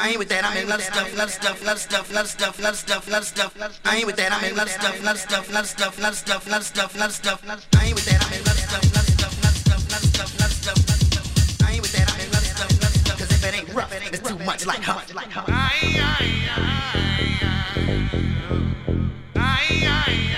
I ain't with that, I'm in love stuff, love stuff, love stuff, love stuff, love stuff, love stuff. I ain't with that, I'm in love stuff, love stuff, love stuff, love stuff, love stuff, love stuff. I ain't with that, I'm in love stuff, love stuff, love stuff, love stuff, love stuff. I ain't with that, I'm in love stuff, love stuff. Cause if it ain't rough, it's too much like huff, like huff. deeper,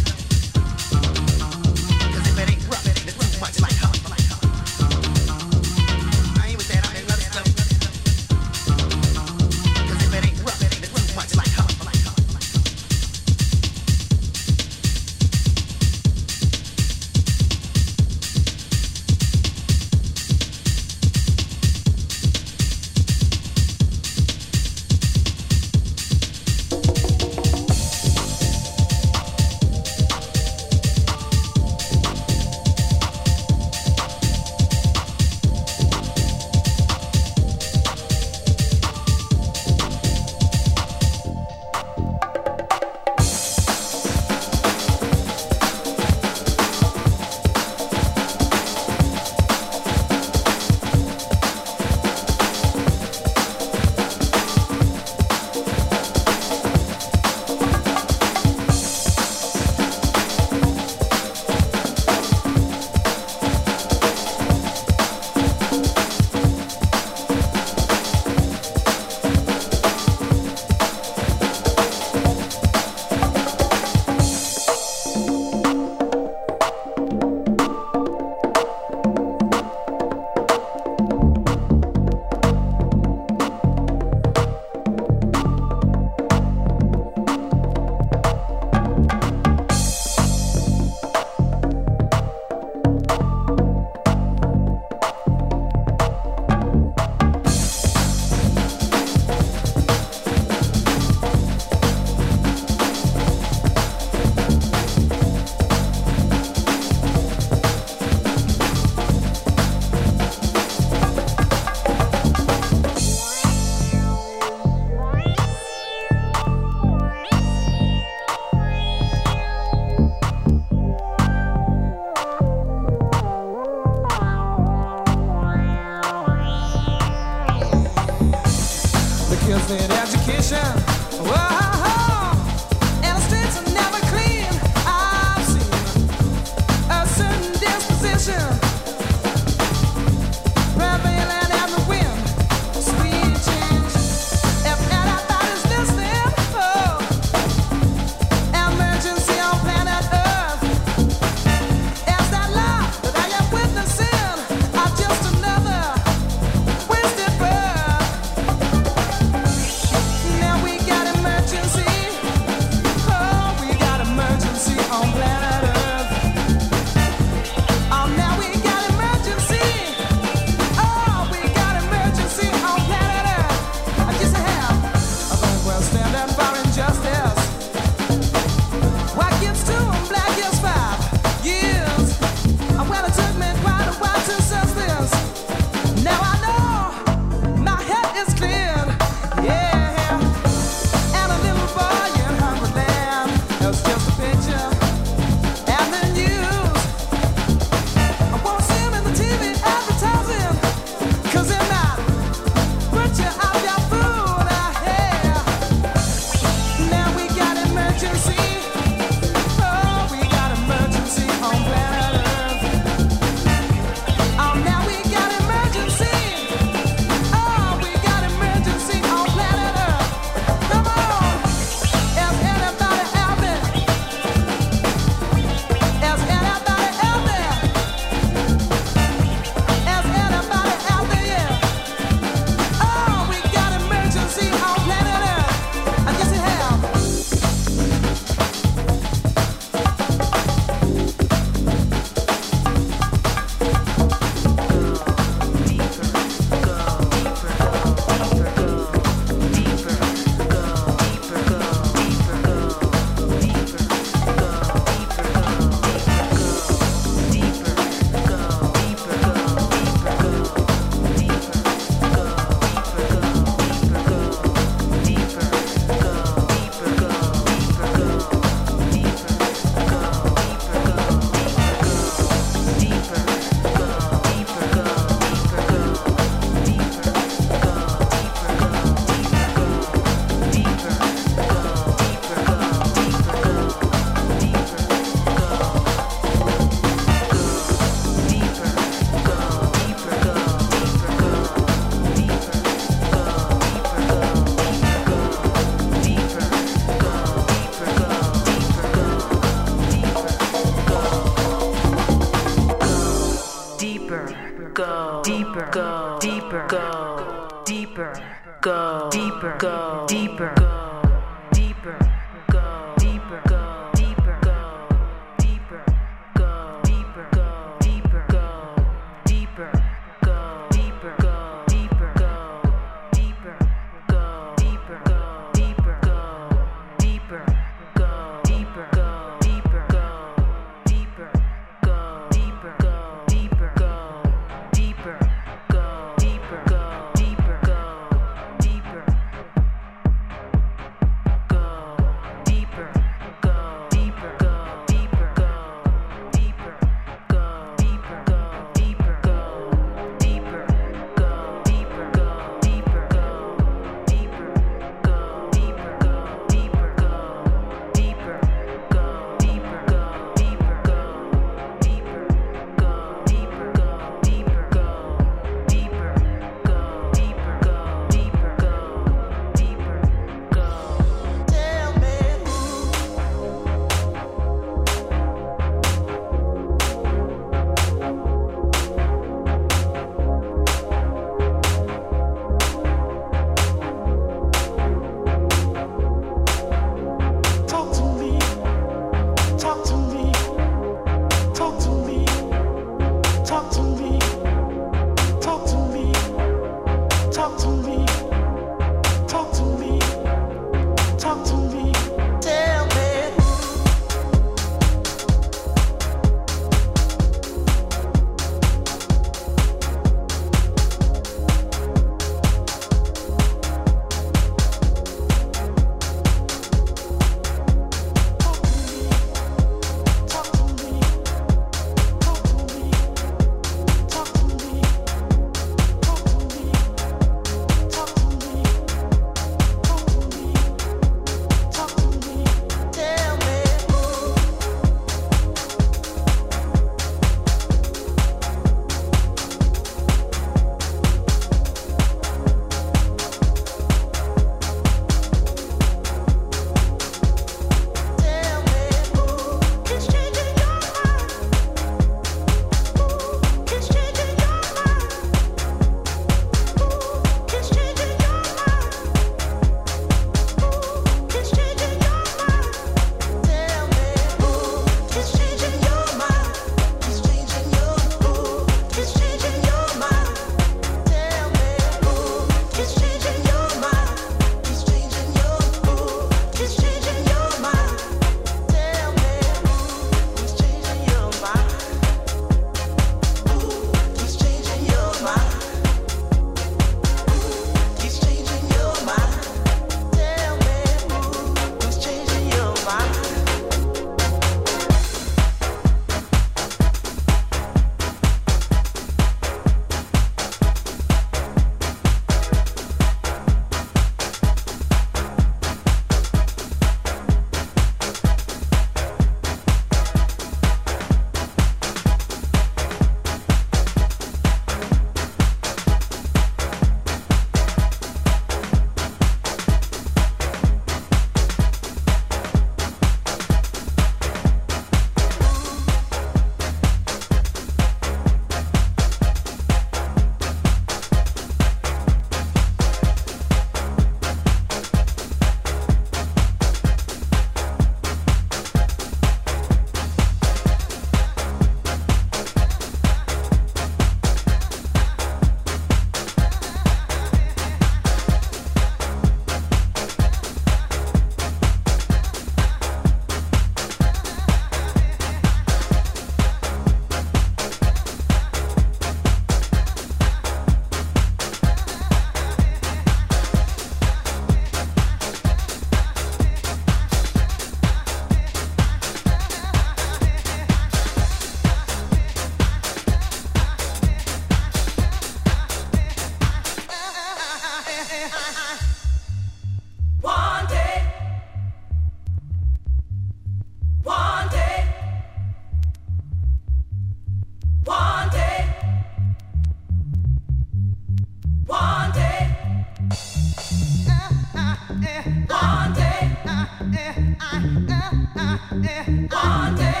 All day.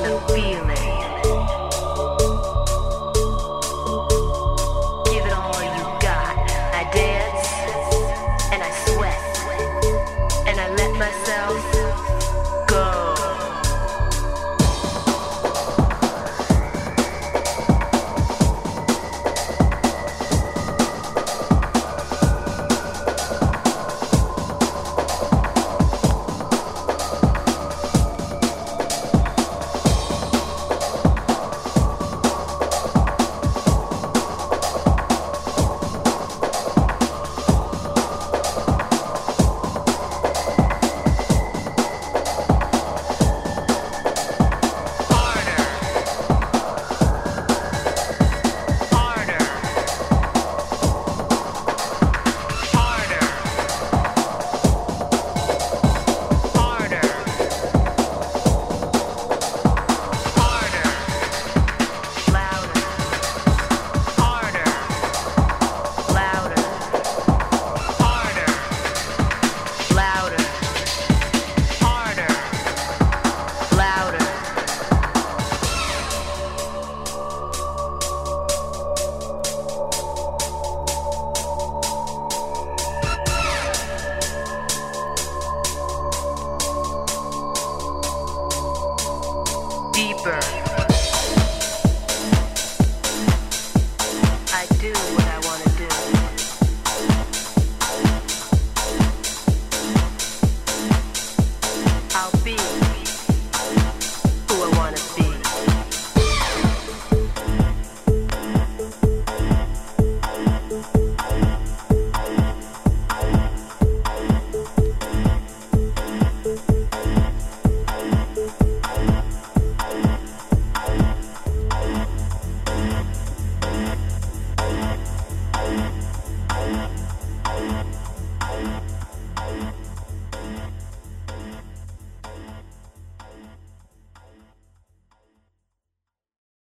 wanna feel.